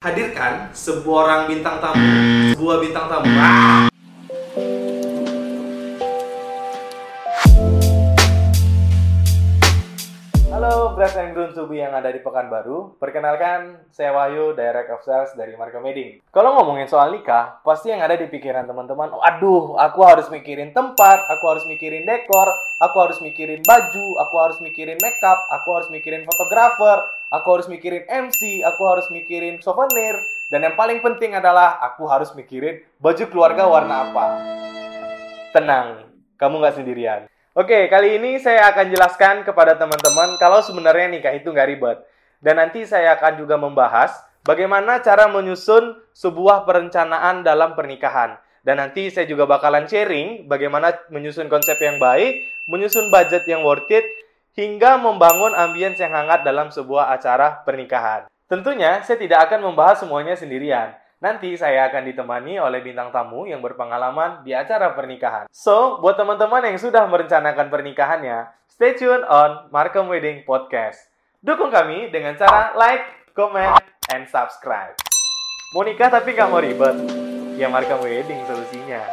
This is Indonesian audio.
hadirkan sebuah orang bintang tamu, sebuah bintang tamu. Ah! Halo Brass and Ground Subi yang ada di Pekanbaru. Perkenalkan, saya Wahyu, Direct of Sales dari Marka Meding. Kalau ngomongin soal nikah, pasti yang ada di pikiran teman-teman, aduh, aku harus mikirin tempat, aku harus mikirin dekor, aku harus mikirin baju, aku harus mikirin makeup, aku harus mikirin fotografer, aku harus mikirin MC, aku harus mikirin souvenir, dan yang paling penting adalah aku harus mikirin baju keluarga warna apa. Tenang, kamu nggak sendirian. Oke, kali ini saya akan jelaskan kepada teman-teman kalau sebenarnya nikah itu nggak ribet. Dan nanti saya akan juga membahas bagaimana cara menyusun sebuah perencanaan dalam pernikahan. Dan nanti saya juga bakalan sharing bagaimana menyusun konsep yang baik, menyusun budget yang worth it, hingga membangun ambience yang hangat dalam sebuah acara pernikahan. Tentunya saya tidak akan membahas semuanya sendirian. Nanti saya akan ditemani oleh bintang tamu yang berpengalaman di acara pernikahan. So, buat teman-teman yang sudah merencanakan pernikahannya, stay tune on Markham Wedding Podcast. Dukung kami dengan cara like, comment, and subscribe. Mau nikah tapi nggak mau ribet? Ya Markham Wedding solusinya.